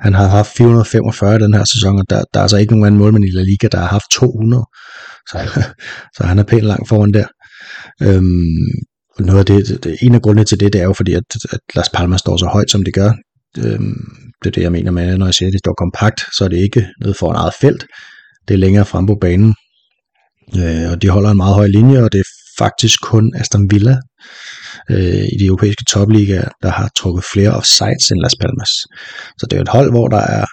Han har haft 445 den her sæson, og der, der er altså ikke nogen anden målmand i La Liga, der har haft 200. Så, så han er pænt langt foran der. Øhm, noget af det, det, en af grundene til det, det er jo fordi, at, at Las Palmas står så højt, som det gør. Øhm, det er det, jeg mener med, når jeg siger, at det står kompakt, så er det ikke nede foran eget felt. Det er længere frem på banen, Øh, og de holder en meget høj linje, og det er faktisk kun Aston Villa øh, i de europæiske topligaer, der har trukket flere offsides end Las Palmas. Så det er et hold, hvor der er,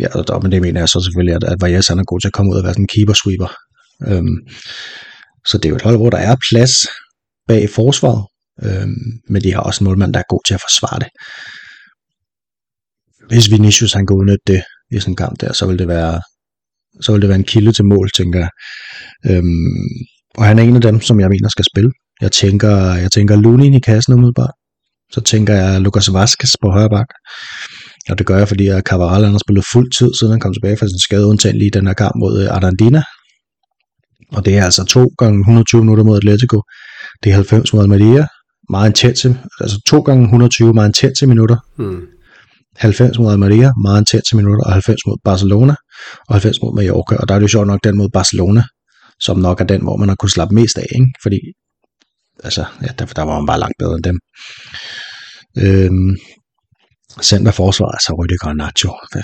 ja, og med det mener jeg så selvfølgelig, at, at Valles er god til at komme ud og være sådan en keeper sweeper. Øhm, så det er jo et hold, hvor der er plads bag forsvaret, øhm, men de har også en målmand, der er god til at forsvare det. Hvis Vinicius han kan udnytte det i sådan en kamp der, så vil det være så vil det være en kilde til mål, tænker jeg. Øhm, og han er en af dem, som jeg mener skal spille. Jeg tænker, jeg tænker Lunin i kassen umiddelbart. Så tænker jeg Lucas Vazquez på højre bak. Og det gør jeg, fordi Cavaral har spillet fuld tid, siden han kom tilbage fra sin skade, undtagen lige den her kamp mod øh, Arandina. Og det er altså to gange 120 minutter mod Atletico. Det er 90 mod Almeria. Meget intense, altså to gange 120 meget intense minutter. Hmm. 90 mod Almeria, meget intense minutter, og 90 mod Barcelona, og 90 mod Mallorca. Og der er det jo sjovt nok den mod Barcelona, som nok er den, hvor man har kunnet slappe mest af, ikke? fordi altså, ja, der, der var man bare langt bedre end dem. Øhm, centerforsvar, så Rüdiger og Nacho. Hvad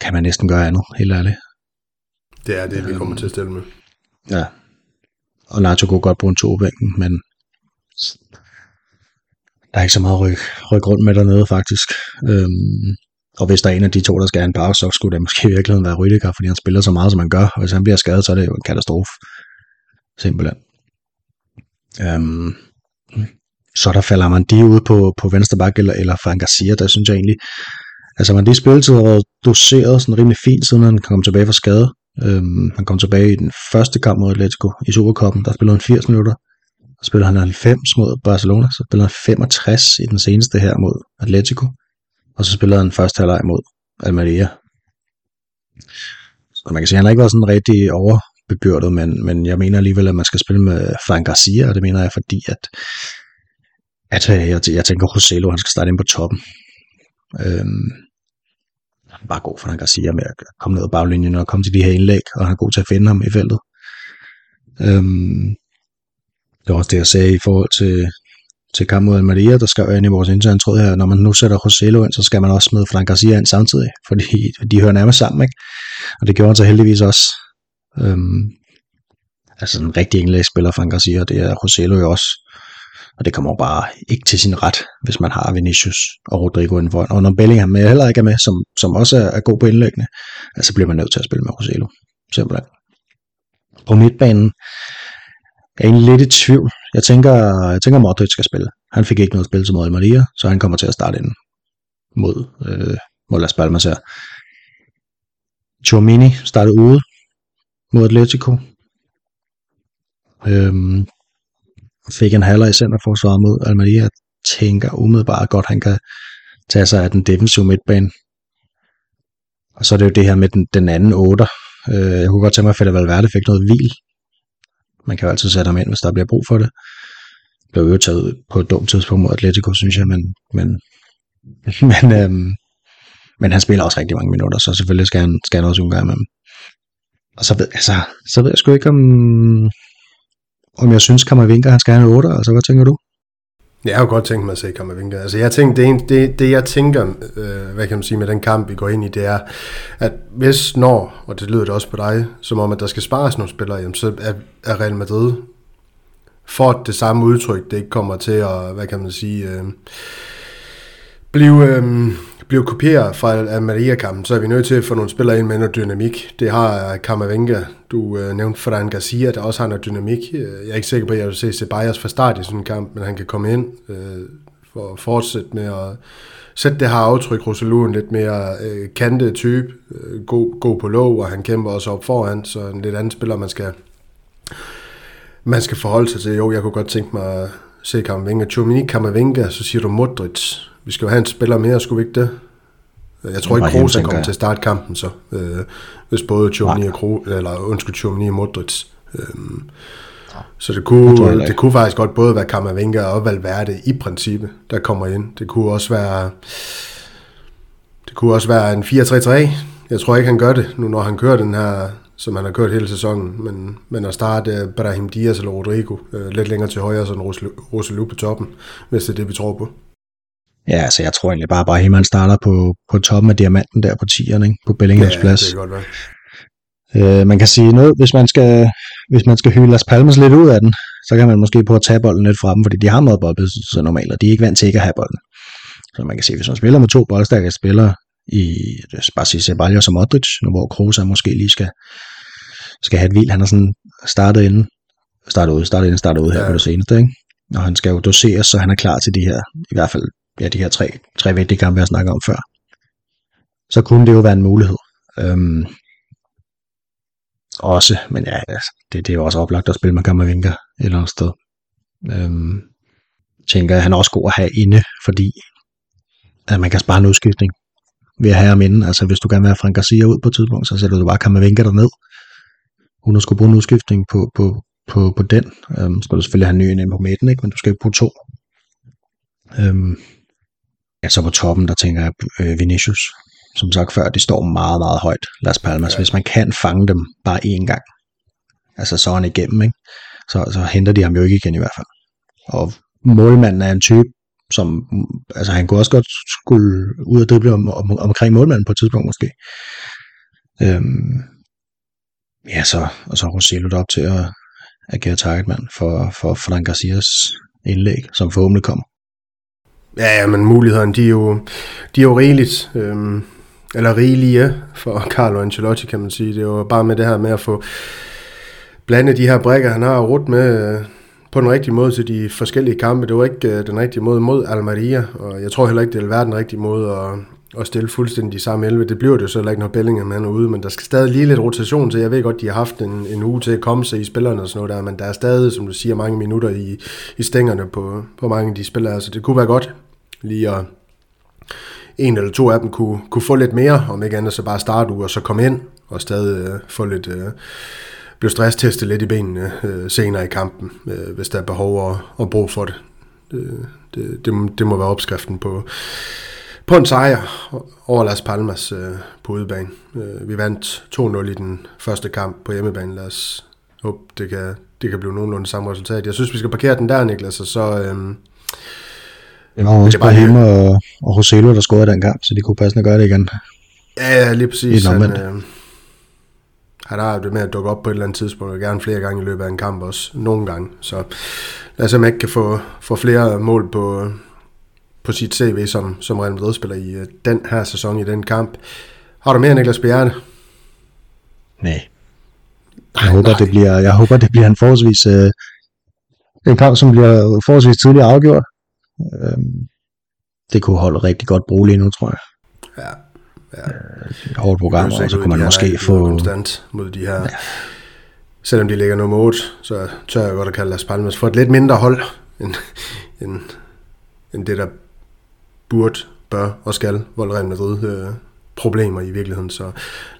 kan man næsten gøre andet, helt ærligt. Det er det, vi kommer til at stille med. Ja. Og Nacho kunne godt bruge en to bænken, men der er ikke så meget ryk, ryk rundt med dernede, faktisk. Øhm, og hvis der er en af de to, der skal have en pause, så skulle det måske i virkeligheden være Rydiger, fordi han spiller så meget, som han gør. Og hvis han bliver skadet, så er det jo en katastrofe. Simpelthen. Øhm, så der falder man de ud på, på venstre bak, eller, eller Frank Garcia, der synes jeg egentlig, altså man de spilletid har doseret sådan rimelig fint, siden han kom tilbage fra skade. Øhm, han kom tilbage i den første kamp mod Atletico i Supercoppen, der spillede han 80 minutter. Så spillede han 90 mod Barcelona, så spillede han 65 i den seneste her mod Atletico. Og så spillede han første halvleg mod Almeria. Så man kan sige, at han har ikke været sådan rigtig overbebyrdet, men, men jeg mener alligevel, at man skal spille med Fran Garcia, og det mener jeg, fordi at, at øh, jeg, jeg tænker, at Roselo, han skal starte ind på toppen. Øhm, bare god for Fran Garcia med at komme ned ad baglinjen og komme til de her indlæg, og han er god til at finde ham i feltet. Øhm, det var også det, jeg sagde i forhold til, til kamp mod Almeria, der skrev jeg i vores interne tråd her, når man nu sætter Roselo ind, så skal man også smide Frank Garcia ind samtidig, fordi de hører nærmest sammen, ikke? Og det gjorde han så heldigvis også. Øhm, altså en rigtig indlægsspiller, Frank Garcia, det er Roselo jo også. Og det kommer bare ikke til sin ret, hvis man har Vinicius og Rodrigo indenfor. Og når Bellingham med, heller ikke er med, som, som også er, er god på indlæggene, altså bliver man nødt til at spille med Roselo. Simpelthen. På midtbanen, jeg er egentlig lidt i tvivl. Jeg tænker, jeg tænker Modric skal spille. Han fik ikke noget spil til mod Almeria, så han kommer til at starte ind mod, øh, mod Las Palmas her. Chomini startede ude mod Atletico. Øhm, fik en halver i centerforsvaret mod Almeria. Jeg tænker umiddelbart godt, han kan tage sig af den defensive midtbane. Og så er det jo det her med den, den anden 8. Øh, jeg kunne godt tænke mig, at Fede Valverde fik noget hvil man kan jo altid sætte ham ind, hvis der bliver brug for det. Blev jo taget ud på et dumt tidspunkt mod Atletico, synes jeg, men, men, men, øhm, men han spiller også rigtig mange minutter, så selvfølgelig skal han, skal han også umgå med ham. Og så ved, altså, så ved jeg sgu ikke, om, om jeg synes, Kammervinker, han skal have en 8, altså hvad tænker du? Jeg har jo godt tænkt mig at se Kammervinga. Altså jeg tænker, det, det, det jeg tænker, øh, hvad kan man sige, med den kamp, vi går ind i, det er, at hvis når, og det lyder det også på dig, som om, at der skal spares nogle spillere, jamen, så er, er Real Madrid for det samme udtryk, det ikke kommer til at, hvad kan man sige, øh, blive, øh, blive kopieret fra Almeria-kampen, så er vi nødt til at få nogle spillere ind med noget dynamik. Det har øh, Kammervenga, du øh, nævnte Fran Garcia, der også har noget dynamik. Øh, jeg er ikke sikker på, at jeg vil se Ceballos fra start i sådan en kamp, men han kan komme ind øh, for at fortsætte med at sætte det her aftryk. Roselu en lidt mere øh, kantet type, øh, god, god på lov, og han kæmper også op foran, så en lidt anden spiller, man skal, man skal forholde sig til. Jo, jeg kunne godt tænke mig at se Kammervenga. Tjomini Kammervenga, så siger du Modric. Vi skal jo have en spiller mere, skulle vi ikke det? Jeg tror ikke, Kroos er kommet til at starte kampen, så øh, hvis både Chomini og Kroos, eller undskyld, Chomini og Modric. Øh, så det kunne, det kunne faktisk godt både være Kammervenga og Valverde i princippet, der kommer ind. Det kunne også være det kunne også være en 4-3-3. Jeg tror ikke, han gør det, nu når han kører den her, som han har kørt hele sæsonen. Men, men at starte Brahim Diaz eller Rodrigo øh, lidt længere til højre, sådan Roselu på toppen, hvis det er det, vi tror på. Ja, altså jeg tror egentlig bare, at Brahim han starter på, på toppen af diamanten der på 10'erne, ikke? på Bellinghams ja, plads. det kan godt være. Øh, man kan sige noget, hvis man skal, hvis man skal hylde Las Palmas lidt ud af den, så kan man måske prøve at tage bolden lidt fra dem, fordi de har meget boldbesiddelse normalt, og de er ikke vant til ikke at have bolden. Så man kan sige, hvis man spiller med to boldstærke spillere, i, bare sige Ceballos og Modric, nu hvor Kroos måske lige skal, skal have et hvil, han har sådan startet inden, startet ud, startet inden, startet ud her ja. på det seneste, ikke? og han skal jo doseres, så han er klar til de her, i hvert fald ja, de her tre, tre vigtige kampe, jeg snakker om før. Så kunne det jo være en mulighed. Øhm, også, men ja, altså, det, det er jo også oplagt at spille med Vinker et eller andet sted. Øhm, tænker, jeg, han er også god at have inde, fordi at man kan spare en udskiftning ved at have ham inde. Altså hvis du gerne vil have Frank Garcia ud på et tidspunkt, så sætter du bare Kammervinka derned. Hun skulle bruge en udskiftning på, på, på, på den. Øhm, så skal du selvfølgelig have en ny ind på midten, ikke? men du skal jo bruge to. Øhm, ja, så på toppen, der tænker jeg øh, Vinicius som sagt før, de står meget, meget højt, Las Palmas. Ja. Hvis man kan fange dem bare én gang, altså så er han igennem, ikke? Så, så henter de ham jo ikke igen i hvert fald. Og målmanden er en type, som, altså han kunne også godt skulle ud og drible om, om, omkring målmanden på et tidspunkt måske. Øhm, ja, så, og så Rossello op til at agere targetmand for, for Frank Garcias indlæg, som forhåbentlig kommer. Ja, ja, men mulighederne, de er jo, de er jo rigeligt, øhm, eller rigelige for Carlo Ancelotti, kan man sige. Det er jo bare med det her med at få blandet de her brækker, han har rundt med øh, på den rigtige måde til de forskellige kampe. Det var ikke øh, den rigtige måde mod Almeria, og jeg tror heller ikke, det vil være den rigtige måde at, at stille fuldstændig de samme 11. Det bliver det så heller ikke, når Bellingham er ude, men der skal stadig lige lidt rotation til. Jeg ved godt, de har haft en, en uge til at komme sig i spillerne og sådan noget der, men der er stadig, som du siger, mange minutter i, i stængerne på, på mange af de spillere, så det kunne være godt lige at en eller to af dem kunne, kunne få lidt mere, om ikke andet så bare starte ud og så komme ind og stadig øh, få lidt, øh, blive stresstestet lidt i benene øh, senere i kampen, øh, hvis der er behov og, og brug for det. Det, det, det, det må være opskriften på, på en sejr over Las Palmas øh, på udebane. Øh, vi vandt 2-0 i den første kamp på hjemmebane. Lad os håbe, det kan, det kan blive nogenlunde samme resultat. Jeg synes, vi skal parkere den der, Niklas, og så... Øh, det var også bare hjemme og, og Roselo, der scorede den kamp, så de kunne passende gøre det igen. Ja, ja lige præcis. Han, øh, han har det med at dukke op på et eller andet tidspunkt, og gerne flere gange i løbet af en kamp også, nogle gange. Så lad os se, om ikke kan få, få flere mål på, på sit CV som, som Real Madrid-spiller i uh, den her sæson, i den kamp. Har du mere, Niklas Bjerre? Nej. Jeg håber, nej. det bliver, jeg håber, det bliver en forholdsvis uh, en kamp, som bliver forholdsvis tidligt afgjort. Uh, det kunne holde rigtig godt brug lige nu, tror jeg. Ja, ja. Øh, hårdt program, og så kunne man måske få... Konstant mod de her... Ja. Selvom de ligger nummer 8, så tør jeg godt at kalde Las Palmas for et lidt mindre hold, end, end, end det, der burde, bør og skal volde Real Madrid øh, problemer i virkeligheden. Så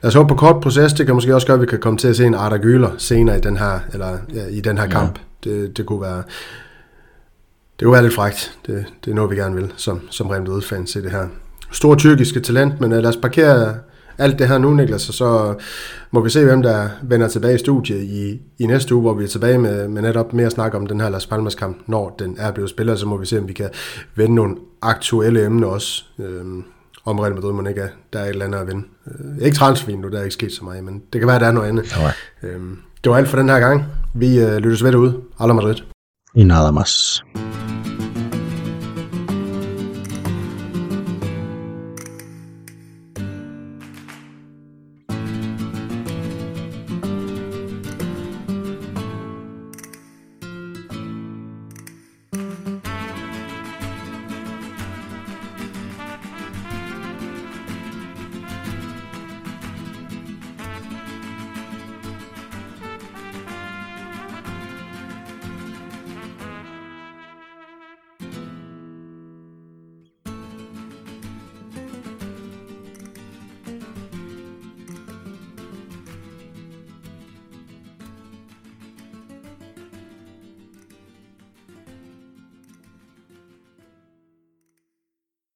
lad os håbe på kort proces. Det kan måske også gøre, at vi kan komme til at se en Arda Güler senere i den her, eller, ja, i den her ja. kamp. Det, det kunne være det kunne være lidt frægt. Det, det er noget, vi gerne vil som, som Real Madrid-fans se det her store tyrkiske talent, men uh, lad os parkere alt det her nu, Niklas, og så må vi se, hvem der vender tilbage i studiet i, i næste uge, hvor vi er tilbage med, med netop mere snak om den her Las Palmas kamp, når den er blevet spillet, så må vi se, om vi kan vende nogle aktuelle emner også, øhm, om Real Madrid, man ikke er, der er et eller andet at vinde. Øh, ikke transfin nu, der er ikke sket så meget, men det kan være, der er noget andet. Okay. Øhm, det var alt for den her gang. Vi øh, lyttes ved derude. Alla Madrid. Y nada más.